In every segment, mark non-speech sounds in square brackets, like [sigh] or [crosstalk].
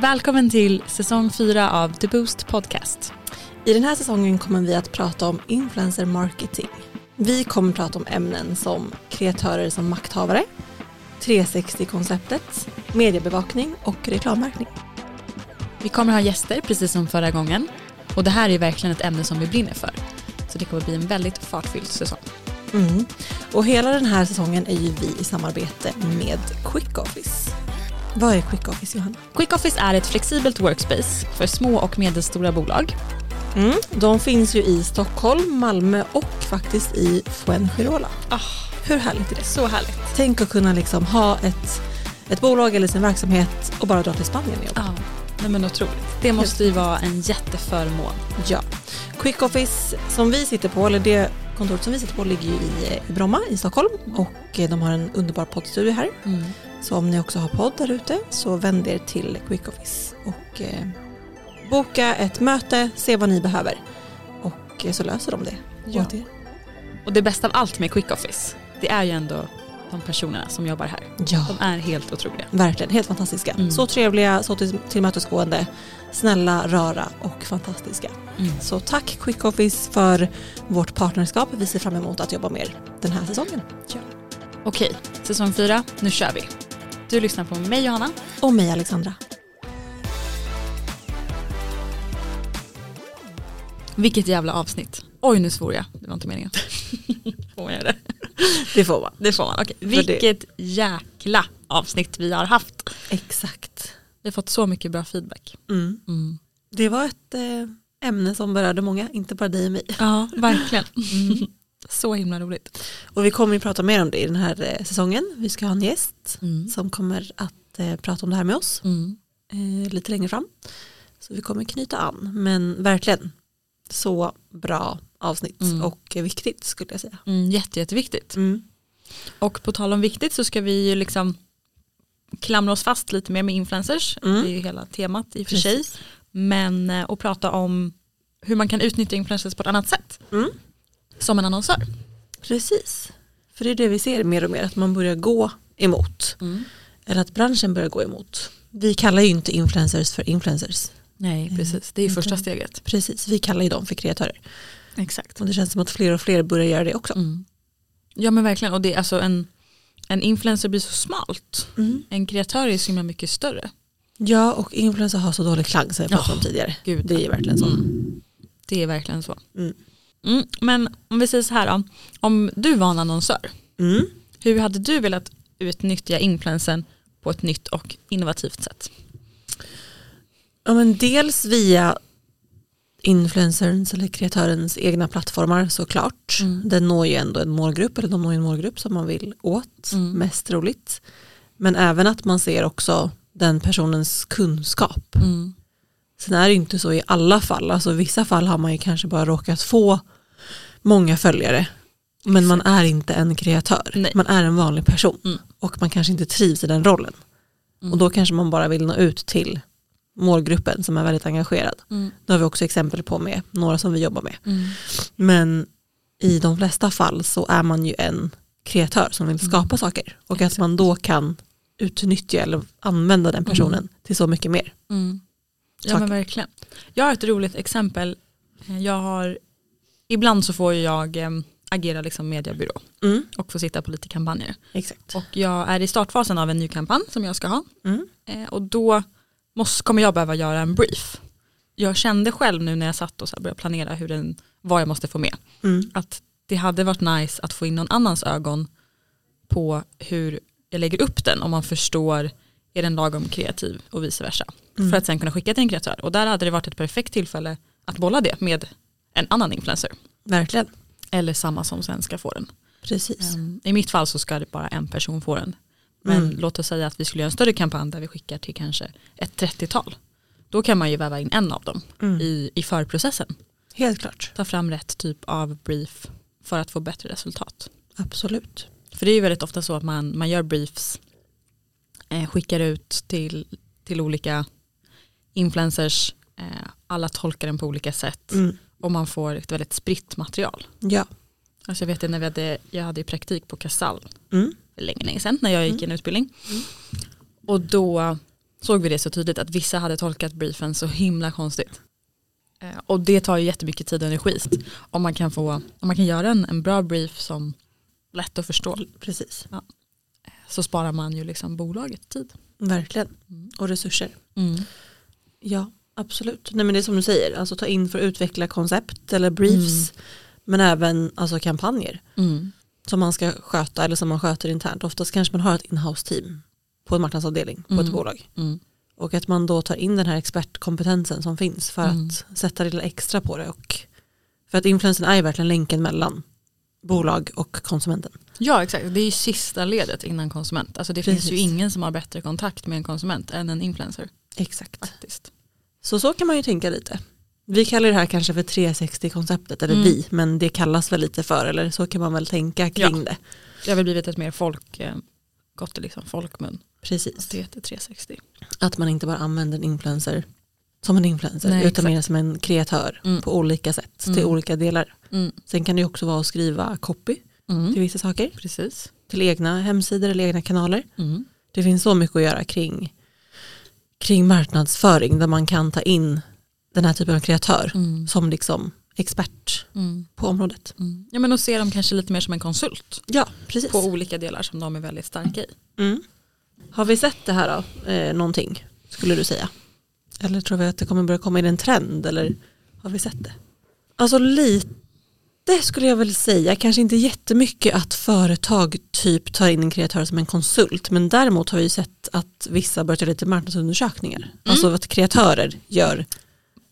Välkommen till säsong 4 av The Boost Podcast. I den här säsongen kommer vi att prata om influencer marketing. Vi kommer prata om ämnen som kreatörer som makthavare, 360-konceptet, mediebevakning och reklammärkning. Vi kommer ha gäster precis som förra gången och det här är verkligen ett ämne som vi brinner för. Så det kommer bli en väldigt fartfylld säsong. Mm. Och hela den här säsongen är ju vi i samarbete med Quick Office. Vad är Quick Office Johanna? Quick Office är ett flexibelt workspace för små och medelstora bolag. Mm. De finns ju i Stockholm, Malmö och faktiskt i Fuengirola. Oh, Hur härligt är det? så härligt. Tänk att kunna liksom ha ett, ett bolag eller sin verksamhet och bara dra till Spanien och jobba. Ja, nej men otroligt. Det måste ju vara en jätteförmån. Ja. Quick Office som vi sitter på, eller det kontoret som vi sitter på ligger ju i, i Bromma i Stockholm och eh, de har en underbar poddstudio här. Mm. Så om ni också har podd där ute så vänd er till Quick Office och eh, boka ett möte, se vad ni behöver och eh, så löser de det Ja. åt er. Och det bästa av allt med Quick Office, det är ju ändå de personerna som jobbar här. Ja, De är helt otroliga. verkligen. Helt fantastiska. Mm. Så trevliga, så till, tillmötesgående, snälla, rara och fantastiska. Mm. Så tack Quick Office för vårt partnerskap. Vi ser fram emot att jobba med er den här säsongen. Okej, säsong 4, nu kör vi. Du lyssnar på mig Johanna. Och mig Alexandra. Vilket jävla avsnitt. Oj nu svor jag, det var inte meningen. [laughs] får man göra det? [laughs] Det får man. Det får man, okej. det- Vilket jäkla avsnitt vi har haft. Exakt. Vi har fått så mycket bra feedback. Mm. Mm. Det var ett eh, ämne som berörde många, inte bara dig och mig. Ja, verkligen. [laughs] så himla roligt. Och vi kommer ju prata mer om det i den här eh, säsongen. Vi ska ha en gäst Mm. som kommer att eh, prata om det här med oss Mm. eh, lite längre fram. Så vi kommer knyta an. Men verkligen så bra avsnitt Mm. och viktigt skulle jag säga. Mm, jätte, jätteviktigt. Mm. Och på tal om viktigt så ska vi ju liksom klamra oss fast lite mer med influencers. Mm. Det är ju hela temat i och för sig. Men eh, och prata om hur man kan utnyttja influencers på ett annat sätt. Mm. Som en annonsör. Precis. För det är det vi ser mer och mer, att man börjar gå emot. Eller att branschen börjar gå emot. Vi kallar ju inte influencers för influencers. Nej, precis. Det är första steget. Precis, vi kallar ju dem för kreatörer. Exakt. Och det känns som att fler och fler börjar göra det också. Mm. Ja men verkligen. Och det är alltså en, en influencer blir så smalt. Mm. En kreatör är så himla mycket större. Ja, och influencer har så dålig klang som jag pratade om tidigare. Gud. Det är verkligen så. Mm. Det är verkligen så. Mm. Men om vi säger så här då. Om du var en annonsör. Mm. Hur hade du velat utnyttja influensen på ett nytt och innovativt sätt? Ja, men dels via influencerns eller kreatörens egna plattformar såklart. Mm. Den når ju ändå en målgrupp eller de når en målgrupp som man vill åt Mm. mest roligt. Men även att man ser också den personens kunskap. Mm. Sen är det inte så i alla fall. Alltså, I vissa fall har man ju kanske bara råkat få många följare. Men man är inte en kreatör. Nej. Man är en vanlig person. Mm. Och man kanske inte trivs i den rollen. Mm. Och då kanske man bara vill nå ut till målgruppen som är väldigt engagerad. Mm. Det har vi också exempel på med några som vi jobbar med. Mm. Men i de flesta fall så är man ju en kreatör som vill skapa saker. Och att man då kan utnyttja eller använda den personen till så mycket mer. Ja Saker. men verkligen. Jag har ett roligt exempel. Jag har, ibland så får jag eh, agera liksom mediebyrå Mm. och få sitta på lite kampanjer. Exakt. Och jag är i startfasen av en ny kampanj som jag ska ha. Mm. Eh, och då måste, kommer jag behöva göra en brief. Jag kände själv nu när jag satt och så började planera hur den, vad jag måste få med. Mm. Att det hade varit nice att få in någon annans ögon på hur jag lägger upp den om man förstår är den lagom kreativ och vice versa. Mm. För att sen kunna skicka till en kreatör. Och där hade det varit ett perfekt tillfälle att bolla det med en annan influencer. Verkligen. Eller samma som sen ska få den. Precis. Um, I mitt fall så ska det bara en person få den. Men Mm. låt oss säga att vi skulle göra en större kampanj där vi skickar till kanske ett 30-tal. Då kan man ju väva in en av dem Mm. i, i förprocessen. Helt klart. Ta fram rätt typ av brief för att få bättre resultat. Absolut. För det är ju väldigt ofta så att man, man gör briefs, skickar ut till, till olika influencers, eh, alla tolkar den på olika sätt Mm. och man får ett väldigt spritt material. Ja. Alltså jag vet det när vi hade, jag hade praktik på Casall Mm. för länge, länge sedan när jag gick en utbildning. Och då såg vi det så tydligt att vissa hade tolkat briefen så himla konstigt. Eh, och det tar ju jättemycket tid och energi. Om man kan, få, om man kan göra en, en bra brief som lätt att förstå Precis, så sparar man ju liksom bolaget tid. verkligen. Mm. Och resurser. Ja, absolut. Nej, men det är som du säger, alltså ta in för att utveckla koncept eller briefs. Men även alltså, kampanjer Mm. som man ska sköta eller som man sköter internt. Oftast kanske man har ett inhouse team på en marknadsavdelning på ett Mm. bolag. Mm. Och att man då tar in den här expertkompetensen som finns för Mm. att sätta lite extra på det. Och för att influensen är verkligen länken mellan bolag och konsumenten. Ja exakt, det är ju sista ledet innan konsument. Alltså det finns ju Precis. ingen som har bättre kontakt med en konsument än en influencer Exakt. faktiskt. Så så kan man ju tänka lite. Vi kallar det här kanske för 360-konceptet, eller Mm. vi, men det kallas väl lite för, eller så kan man väl tänka kring Ja. det. Det har väl blivit ett mer folk, eh, gått i liksom folkmun. Precis. Det heter 360. Att man inte bara använder en influencer som en influencer, Nej, utan exakt. mer som en kreatör Mm. på olika sätt, till Mm. olika delar. Mm. Sen kan det också vara att skriva copy Mm. till vissa saker, Precis. till egna hemsidor eller egna kanaler. Mm. Det finns så mycket att göra kring, kring marknadsföring där man kan ta in den här typen av kreatör Mm. som liksom expert Mm. på området. Mm. Ja men och se dem kanske lite mer som en konsult Ja, precis. på olika delar som de är väldigt starka i. Mm. Har vi sett det här då, eh, någonting skulle du säga? Eller tror vi att det kommer börja komma in en trend eller har vi sett det? Alltså lite skulle jag väl säga, kanske inte jättemycket att företag typ tar in en kreatör som en konsult men däremot har vi sett att vissa börjar göra lite marknadsundersökningar. Alltså att kreatörer gör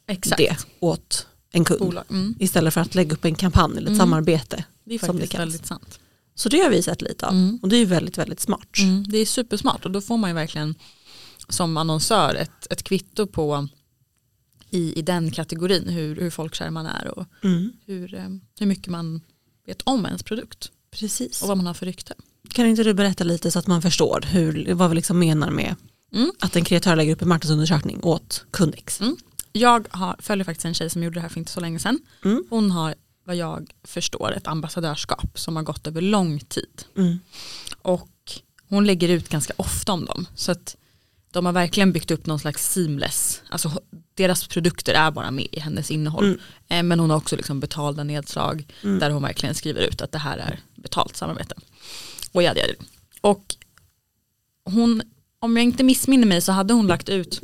Exakt. det åt en kund. Mm. istället för att lägga upp en kampanj eller ett Mm. samarbete. Det är det faktiskt kallas. väldigt sant. Så det har vi sett lite av Mm. och det är väldigt väldigt smart. Mm. Det är supersmart och då får man ju verkligen som annonsör ett, ett kvitto på i, i den kategorin hur, hur folkkär man är och Mm. hur, eh, hur mycket man vet om ens produkt Precis. och vad man har för rykte. Kan inte du berätta lite så att man förstår hur, vad vi liksom menar med Mm. att en kreatör lägger upp en marknadsundersökning åt kund X? Mm. Jag har, följer faktiskt en tjej som gjorde det här för inte så länge sedan. Mm. Hon har vad jag förstår ett ambassadörskap som har gått över lång tid. Mm. Och hon lägger ut ganska ofta om dem. Så att de har verkligen byggt upp någon slags seamless, alltså deras produkter är bara med i hennes innehåll. Mm. Eh, Men hon har också liksom betalda nedslag Mm. där hon verkligen skriver ut att det här är betalt samarbete. Och, ja, det. och hon, om jag inte missminner mig så hade hon lagt ut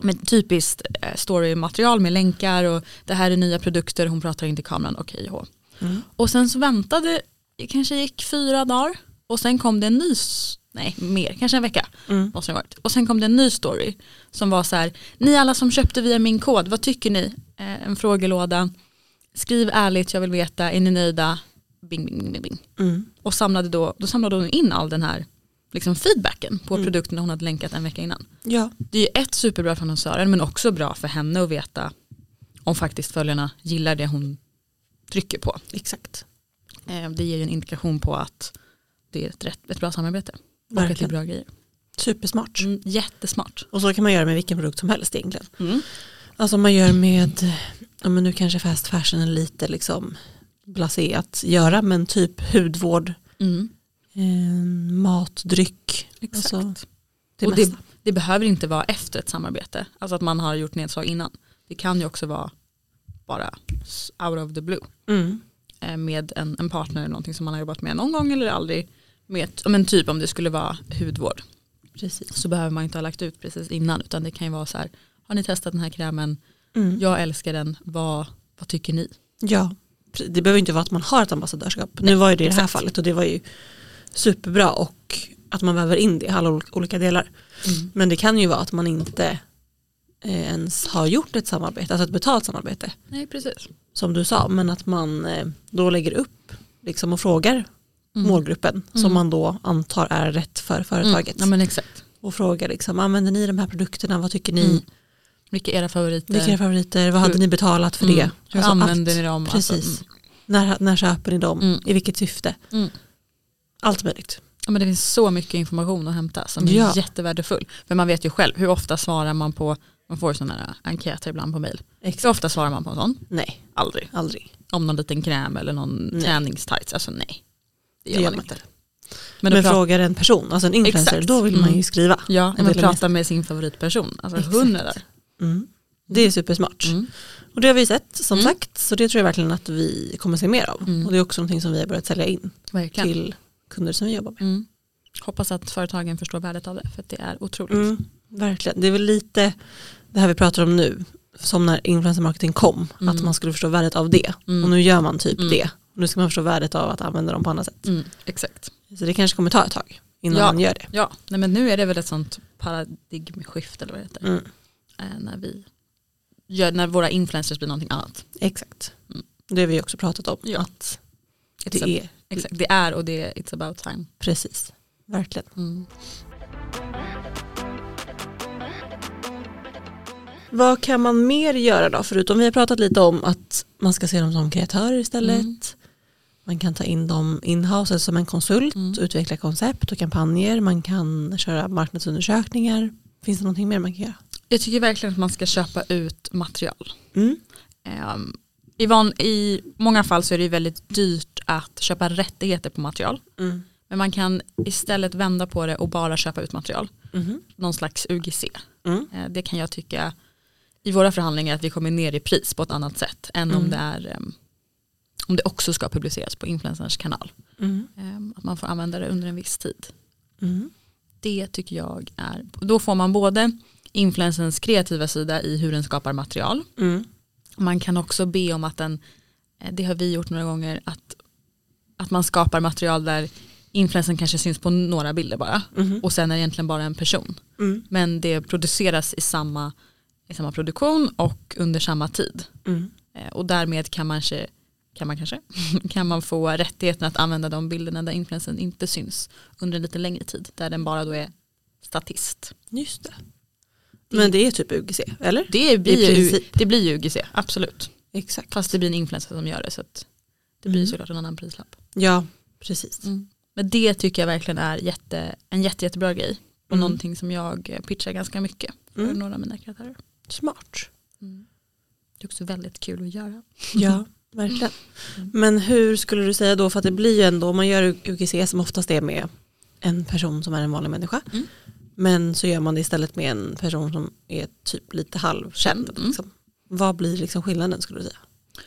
med typiskt eh, storymaterial med länkar och det här är nya produkter, hon pratar in till kameran, okej okay, Mm. Och sen så väntade, det kanske gick fyra dagar och sen kom det en ny, nej mer, kanske en vecka Mm. måste det ha varit. Och sen kom det en ny story som var så här, ni alla som köpte via min kod, vad tycker ni? Eh, en frågelåda, skriv ärligt, jag vill veta, är ni nöjda? Bing, bing, bing, bing. Mm. Och samlade då, då samlade hon in all den här liksom feedbacken på Mm. produkterna hon hade länkat en vecka innan. Ja, Det är ju ett superbra för annonsören men också bra för henne att veta om faktiskt följarna gillar det hon trycker på. exakt. Eh, Det ger ju en indikation på att det är ett, rätt, ett bra samarbete. Och att det är Verkligen. bra grejer. Supersmart. Mm, jättesmart. Och så kan man göra med vilken produkt som helst egentligen. Mm. Alltså man gör med, ja men nu kanske fast fashion är lite liksom blasé att göra men typ hudvård, Mm. eh, mat, dryck, Exakt. alltså det och det, det behöver inte vara efter ett samarbete. Alltså att man har gjort nedslag innan. Det kan ju också vara bara out of the blue. Mm. eh, Med en, en partner eller någonting som man har jobbat med någon gång eller aldrig. Med, men typ om det skulle vara hudvård. Precis. Så behöver man inte ha lagt ut precis innan. Utan det kan ju vara så här. Har ni testat den här krämen? Mm. Jag älskar den. Vad, vad tycker ni? Ja, det behöver inte vara att man har ett ambassadörskap. Nu var ju det i det här exakt. fallet och det var ju superbra och att man väver in det i alla ol- olika delar. Men det kan ju vara att man inte eh, ens har gjort ett samarbete, alltså ett betalt samarbete Nej precis. som du sa, men att man eh, då lägger upp liksom och frågar Mm. målgruppen som Mm. man då antar är rätt för företaget. Ja men exakt. Och frågar liksom, använder ni de här produkterna, vad tycker ni? Mm. Vilka är era favoriter? Vilka är era favoriter, vad hade Hur- ni betalat för Mm. det? Hur Alltså använder allt. ni dem? Precis. Alltså, mm. När, när köper ni dem? Mm. I vilket syfte? Mm. Allt möjligt. Ja, men det finns så mycket information att hämta som är Ja. jättevärdefull. För man vet ju själv hur ofta svarar man på, man får sådana här enkäter ibland på mail. Hur Exakt. ofta svarar man på en sån? Nej, Aldrig. aldrig. Om någon liten kräm eller någon Nej. träningstights, alltså nej. Det gör man inte. Men, Men frågar en person, alltså en influencer, Exakt. då vill man Mm. ju skriva. ja, en men prata med sin favoritperson. Alltså Exakt. hundra där. Mm. Det är supersmart. Mm. Och det har vi sett som Mm. sagt, så det tror jag verkligen att vi kommer se mer av. Mm. Och det är också någonting som vi har börjat sälja in Verkligen. till kunder som vi jobbar med. Mm. Hoppas att företagen förstår värdet av det för det är otroligt. Mm. Verkligen, det är väl lite det här vi pratar om nu, som när influencer marketing kom, Mm. att man skulle förstå värdet av det. Mm. Och nu gör man typ Mm. det. Nu ska man förstå värdet av att använda dem på annat sätt. Mm. Exakt. Så det kanske kommer ta ett tag innan Ja. man gör det. Ja, nej, men nu är det väl ett sånt paradigmskifte eller vad det heter. Mm. Eh, när, vi gör, när våra influencers blir någonting annat. Exakt. Mm. Det har vi också pratat om. Ja. Att det a- är Exakt, det är och det är it's about time. precis, verkligen. Mm. Vad kan man mer göra då? Förutom vi har pratat lite om att man ska se dem som kreatörer istället. Mm. Man kan ta in dem in-house alltså som en konsult, Mm. utveckla koncept och kampanjer. Man kan köra marknadsundersökningar. Finns det någonting mer man kan göra? Jag tycker verkligen att man ska köpa ut material. Mm. Ehm, i, van, I många fall så är det väldigt dyrt att köpa rättigheter på material. Mm. Men man kan istället vända på det och bara köpa ut material. Mhm. Någon slags UGC. Mm. Eh, Det kan jag tycka i våra förhandlingar att vi kommer ner i pris på ett annat sätt än om Mm. det är ehm, om det också ska publiceras på influencerns kanal. Mm. Ehm, Att man får använda det under en viss tid. Mm. Det tycker jag är, då får man både influencerns kreativa sida i hur den skapar material. Mm. Man kan också be om att den, eh, det har vi gjort några gånger, att, att man skapar material där influencern kanske syns på några bilder bara Mhm. och sen är det egentligen bara en person. Mm. Men det produceras i samma, i samma produktion och under samma tid. Mm. Eh, Och därmed kan man, kanske, kan man kanske [laughs] kan man få rättigheten att använda de bilderna där influencern inte syns under en lite längre tid. Där den bara då är statist. Just det. Men det är typ UGC, eller? Det blir, ju, det blir ju UGC, absolut. Exakt. Fast det blir en influencer som gör det så att det blir Mm. såklart en annan prislapp. Ja, precis. Men det tycker jag verkligen är jätte, en jätte, jättebra grej. Och Mm. någonting som jag pitchar ganska mycket för Mm. några av mina kreatörer. Smart. Det är också väldigt kul att göra. Ja, [laughs] verkligen. Men hur skulle du säga då, för att det blir ju ändå, om man gör UGC som oftast är med en person som är en vanlig människa, Mm. men så gör man det istället med en person som är typ lite halvkänd. Mm. Liksom. Vad blir liksom skillnaden skulle du säga?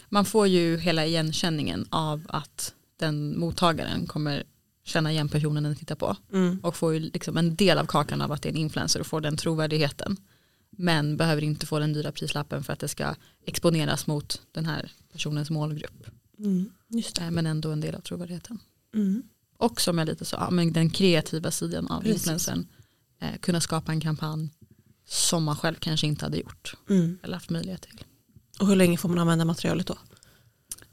Man får ju hela igenkänningen av att den mottagaren kommer känna igen personen den tittar på. Mm. Och får ju liksom en del av kakan av att det är en influencer och får den trovärdigheten. Men behöver inte få den dyra prislappen för att det ska exponeras mot den här personens målgrupp. Mm. Just det. Eh, Men ändå en del av trovärdigheten. Mm. Och som jag lite sa, men den kreativa sidan av Precis. influencern. Eh, kunna skapa en kampanj som man själv kanske inte hade gjort Mm. eller haft möjlighet till. Och hur länge får man använda materialet då?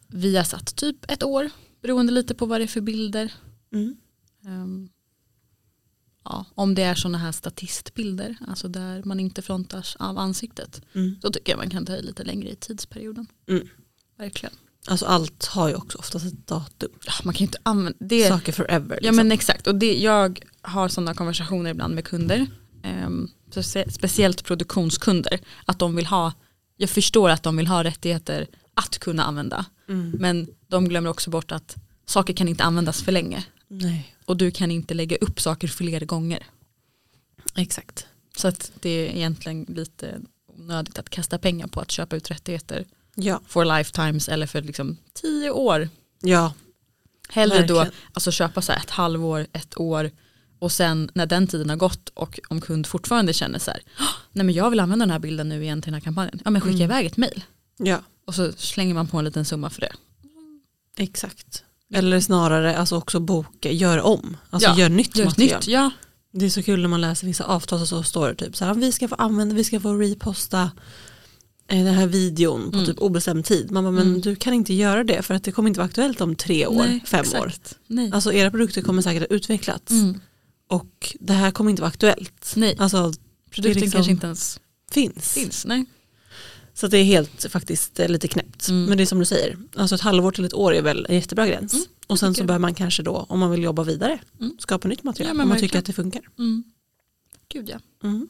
Vi har satt typ ett år beroende lite på vad det är för bilder. Mm. Ja, om det är sådana här statistbilder, alltså där man inte frontas av ansiktet, Mm. så tycker jag man kan ta i lite längre i tidsperioden. Mm. Verkligen. Alltså allt har ju också oftast ett datum. Ja, man kan inte använda det. Saker forever. Ja Liksom. men exakt, och det, jag har sådana konversationer ibland med kunder, specie- speciellt produktionskunder, att de vill ha, jag förstår att de vill ha rättigheter att kunna använda, mm. men de glömmer också bort att saker kan inte användas för länge Nej, och du kan inte lägga upp saker fler gånger. exakt. Så att det är egentligen lite onödigt att kasta pengar på att köpa ut rättigheter Ja, for lifetimes eller för liksom tio år. ja. Hellre då Verkligen. alltså köpa så ett halvår, ett år och sen när den tiden har gått och om kund fortfarande känner så här, "Åh, nej men jag vill använda den här bilden nu igen till den här kampanjen, ja men skicka Mm. iväg ett mail ja. och så slänger man på en liten summa för det. Exakt. Eller snarare alltså också boka, gör om. Alltså Ja, gör nytt Gör material. nytt, ja. Det är så kul när man läser vissa avtal och så står det typ så här, vi ska få använda, vi ska få reposta eh, den här videon på Mm. typ obestämd tid. Man bara, men Mm. du kan inte göra det för att det kommer inte vara aktuellt om tre år, Nej, fem exakt. år. Nej. Alltså era produkter kommer säkert ha utvecklats Mm. och det här kommer inte vara aktuellt. Nej. Alltså Produkten liksom- kanske inte ens finns. finns. Nej. Så det är helt faktiskt eh, lite knäppt. Mm. Men det är som du säger, alltså ett halvår till ett år är väl en jättebra gräns. Mm, och sen så bör man kanske då, om man vill jobba vidare, Mm. skapa nytt material. Ja, om man verkligen. tycker att det funkar. Mm. Gud ja. Mm.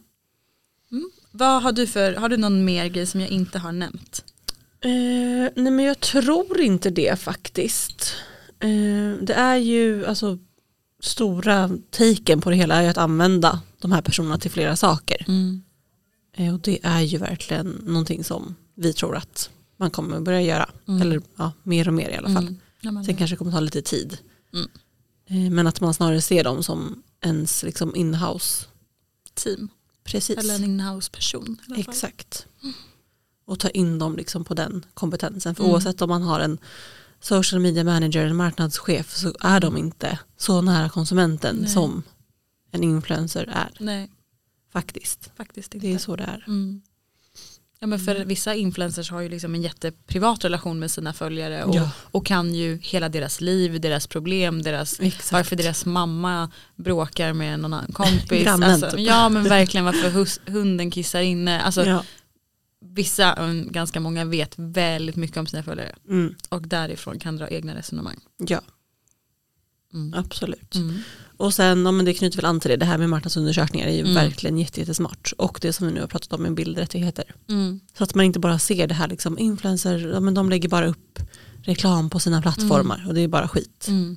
Vad har du för, har du någon mer grej som jag inte har nämnt? Eh, nej men jag tror inte det faktiskt. Eh, det är ju, alltså stora taken på det hela är att använda de här personerna till flera saker. Mm. Eh, Och det är ju verkligen någonting som vi tror att man kommer börja göra. Mm. Eller ja, mer och mer i alla fall. Mm. Ja, men, Sen kanske det kommer ta lite tid. Mm. Eh, Men att man snarare ser dem som ens liksom in-house. team. Precis. Eller en inhouse person. Exakt. Och ta in dem liksom på den kompetensen. För Mm. oavsett om man har en social media manager eller marknadschef så är de inte så nära konsumenten Nej. som en influencer är. Nej, Faktiskt. faktiskt inte. Det är så det är. Mm. Ja, men för vissa influencers har ju liksom en jätteprivat relation med sina följare och, Ja. och kan ju hela deras liv, deras problem, deras, Exakt. varför deras mamma bråkar med någon annan kompis. Grannen, alltså, typ. Ja men verkligen varför hus, hunden kissar inne. Alltså, Ja. Vissa, mm, ganska många vet väldigt mycket om sina följare Mm. och därifrån kan dra egna resonemang. ja, Mm. absolut. Mm. Och sen, ja, men det knyter väl an till det, det här med marknadsundersökningar är ju Mm. verkligen jätte- jättesmart. Och det som vi nu har pratat om med bildrättigheter. Mm. Så att man inte bara ser det här liksom, influencer, ja, men de lägger bara upp reklam på sina plattformar och det är bara skit. Mm.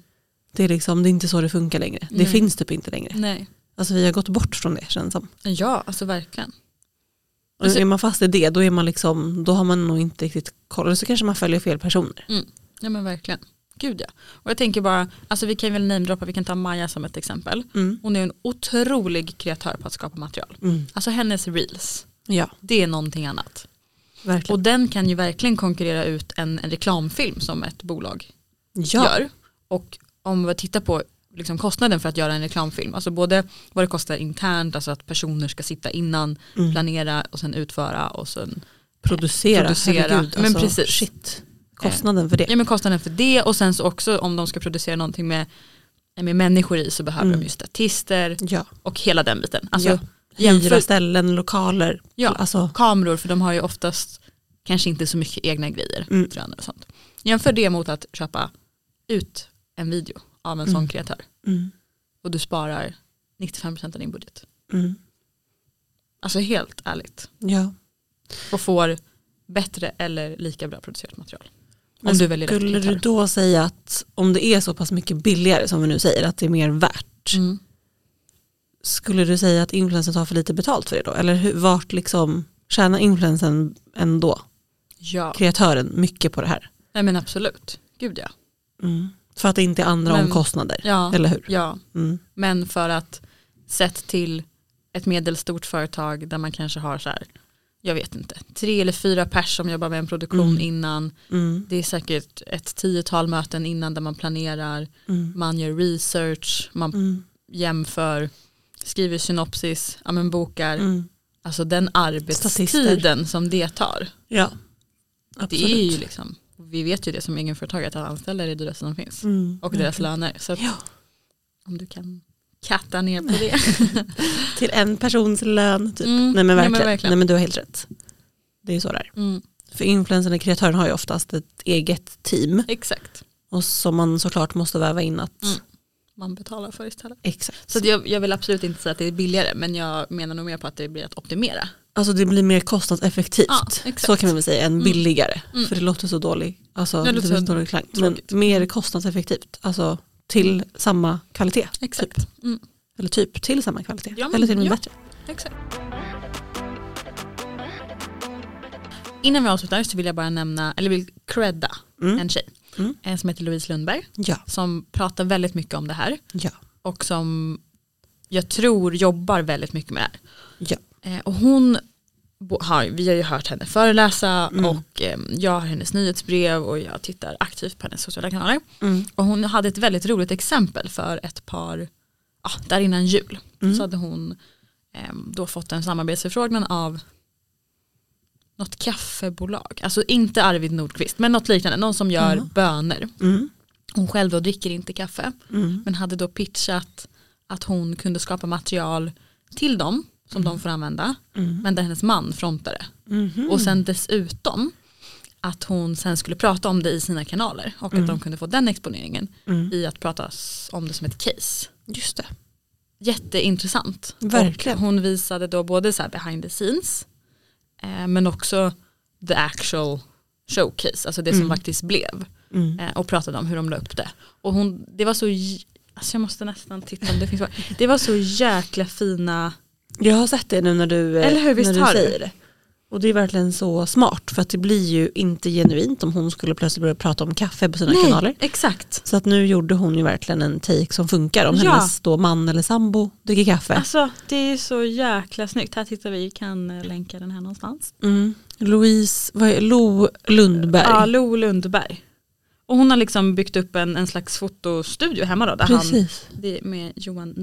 Det, är liksom, det är inte så det funkar längre. Det finns typ inte längre. Nej. Alltså vi har gått bort från det känns som. Ja, alltså verkligen. Och Alltså- är man fast i det då, är man liksom, då har man nog inte riktigt koll. Eller så kanske man följer fel personer. Ja men verkligen. Gud ja. Och jag tänker bara, alltså vi kan väl namedroppa, vi kan ta Maja som ett exempel. Mm. Hon är en otrolig kreatör på att skapa material. Mm. Alltså hennes reels, Ja, det är någonting annat. verkligen. Och den kan ju verkligen konkurrera ut en, en reklamfilm som ett bolag ja. gör. Och om vi tittar på liksom kostnaden för att göra en reklamfilm, alltså både vad det kostar internt, alltså att personer ska sitta innan, Mm. planera och sen utföra och sen Producera, Producera. herregud. Men alltså, precis. Shit. Kostnaden för det. Ja men kostnaden för det och sen så också om de ska producera någonting med, med människor i så behöver Mm. de ju statister Ja. och hela den biten. Alltså Ja. jämför Hyra ställen, lokaler. Ja. Alltså, kameror för de har ju oftast kanske inte så mycket egna grejer. Mm. Och sånt. Jämför det mot att köpa ut en video av en sån Mm. kreatör mm, och du sparar 95% av din budget. mm, Alltså helt ärligt. ja. Och får bättre eller lika bra producerat material. Om Men du rätt Skulle du då säga att om det är så pass mycket billigare som vi nu säger att det är mer värt. Mm. Skulle du säga att influensen tar för lite betalt för det då? Eller hur, vart liksom tjänar influensen ändå, Ja, kreatören, mycket på det här? Nej, men absolut. Gud ja. Mm. För att det inte är andra Men- omkostnader, Ja, eller hur? ja. Mm. men för att sett till ett medelstort företag där man kanske har så här, jag vet inte, tre eller fyra pers som jobbar med en produktion Mm. innan. Mm. Det är säkert ett tiotal möten innan där man planerar, Mm. man gör research, man Mm. jämför, skriver synopsis, ja, men bokar. Mm. Alltså den arbetstiden Statister. som det tar. Ja, Det absolut. är ju liksom, vi vet ju det som egenföretagare att anställa är det dyraste som finns. Mm. Och deras löner. Så att Ja. om du kan katta ner på det. [laughs] Till en persons lön typ. Mm. Nej, men Ja, men verkligen. verkligen. Nej men du har helt rätt. Det är så där. Mm, För influensen och kreatören har ju oftast ett eget team. exakt. Och som man såklart måste väva in att Mm. Man betalar för istället. exakt. Så jag, jag vill absolut inte säga att det är billigare men jag menar nog mer på att det blir att optimera. Alltså det blir mer kostnadseffektivt. Ja, så kan man väl säga än Mm. billigare. Mm. För det låter så dåligt. Alltså, Det det låter så dålig klang. Men mer kostnadseffektivt. Alltså till samma kvalitet. Exakt. Mm, Eller typ till samma kvalitet. Ja, men- Eller till och med ja. bättre. exakt. Innan vi avslutar så vill jag bara nämna, eller vill credda Mm. en tjej Mm. eh, som heter Louise Lundberg Ja. som pratar väldigt mycket om det här Ja. och som jag tror jobbar väldigt mycket med det här. Ja. Eh, och hon har, vi har ju hört henne föreläsa Mm. och eh, jag har hennes nyhetsbrev och jag tittar aktivt på hennes sociala kanaler. Mm. Och hon hade ett väldigt roligt exempel för ett par, ja, där innan jul. Mm. Så hade hon eh, då fått en samarbetsförfrågan av något kaffebolag. Alltså inte Arvid Nordqvist men något liknande, någon som gör Jaha. bönor. Mm. Hon själv då dricker inte kaffe Mm. men hade då pitchat att hon kunde skapa material till dem som de får använda Mm. men där hennes man frontade. Mhm. Och sen dessutom att hon sen skulle prata om det i sina kanaler och Mm. att de kunde få den exponeringen Mm. i att prata om det som ett case. Just det. Jätteintressant. Verkligen. Och hon visade då både så här behind the scenes eh, men också the actual showcase, alltså det som Mm. faktiskt blev. Mm. Eh, och pratade om hur de la upp det. Och hon, det var så Alltså jag måste nästan titta om det finns kvar. Det var så jäkla fina, Jag har sett det nu när du, eh, Eller hur, visst när du säger det. Och det är verkligen så smart för att det blir ju inte genuint om hon skulle plötsligt börja prata om kaffe på sina kanaler. exakt. Så att nu gjorde hon ju verkligen en take som funkar om Ja. hennes då man eller sambo dricker kaffe. Alltså det är så jäkla snyggt. Här tittar vi, kan eh, länka den här någonstans. Mm. Louise, vad är, Lo Lundberg. Ja, Lo Lundberg. Och hon har liksom byggt upp en, en slags fotostudio hemma då. Där han, Precis. det är med Johan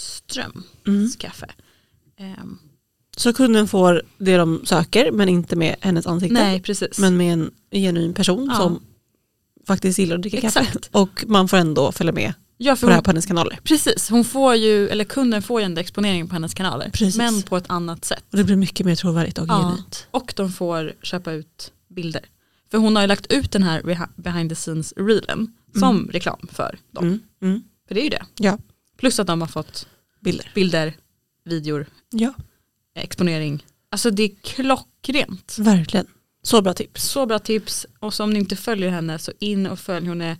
Nyströms Mm. kaffe. Ehm, Så kunden får det de söker men inte med hennes ansikte. nej precis. Men med en genuin person Ja. som faktiskt gillar att dricka kaffe. Exakt. Och man får ändå följa med ja, på för det här hon, på hennes kanaler. precis, hon får ju, eller kunden får ju ändå exponering på hennes kanaler. Precis. Men på ett annat sätt. Och det blir mycket mer trovärdigt och Ja. genuint. Och de får köpa ut bilder. För hon har ju lagt ut den här behi- behind the scenes reelen som reklam för dem. Mm. Mm. För det är ju det. Ja, Plus att de har fått bilder. bilder, videor, Ja, exponering. Alltså det är klockrent. verkligen. Så bra tips. Så bra tips. Och så om ni inte följer henne så in och följ. Hon är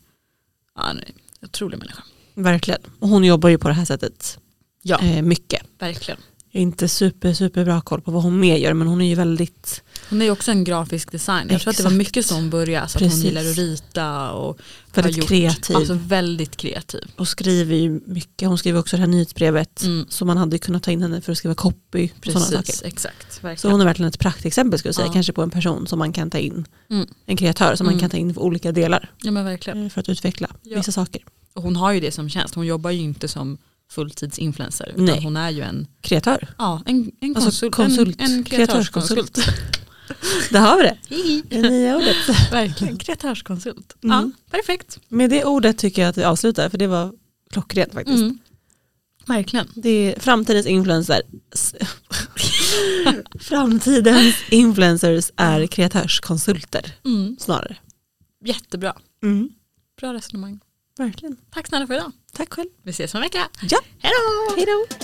ja, hon är en otrolig människa. Verkligen. Och hon jobbar ju på det här sättet Ja, eh, mycket. verkligen. Inte super, super bra koll på vad hon mer gör men hon är ju väldigt, Hon är ju också en grafisk designer. Jag tror att det var mycket så hon började. Så att Precis. hon gillar att rita och väldigt gjort, kreativ. Alltså väldigt kreativ. och skriver ju mycket. Hon skriver också det här nyhetsbrevet Mm. så man hade kunnat ta in henne för att skriva copy och sådana saker. Precis, exakt. Så Verkligen. hon är verkligen ett praktexempel skulle jag säga, Ja. kanske på en person som man kan ta in, Mm. en kreatör som Mm. man kan ta in för olika delar Ja men verkligen. eh, för att utveckla Ja. vissa saker. Och hon har ju det som tjänst. Hon jobbar ju inte som fulltidsinfluencer. Utan hon är ju en, Kreatör, ja, en, en Alltså konsult, konsult. En, en kreatörskonsult. [laughs] där har vi det. [laughs] Det nya ordet. [laughs] Verkligen, kreatörskonsult. Mm. Ja, perfekt. Med det ordet tycker jag att vi avslutar för det var klockrent faktiskt. Mm. Verkligen. Det är framtidens influencer. framtidens influencers är kreatörskonsulter Mm. snarare. Jättebra. Mm. Bra resonemang. Verkligen. Tack snälla för idag. Tack själv. Vi ses om en vecka. Ja. Hej då! Hej då.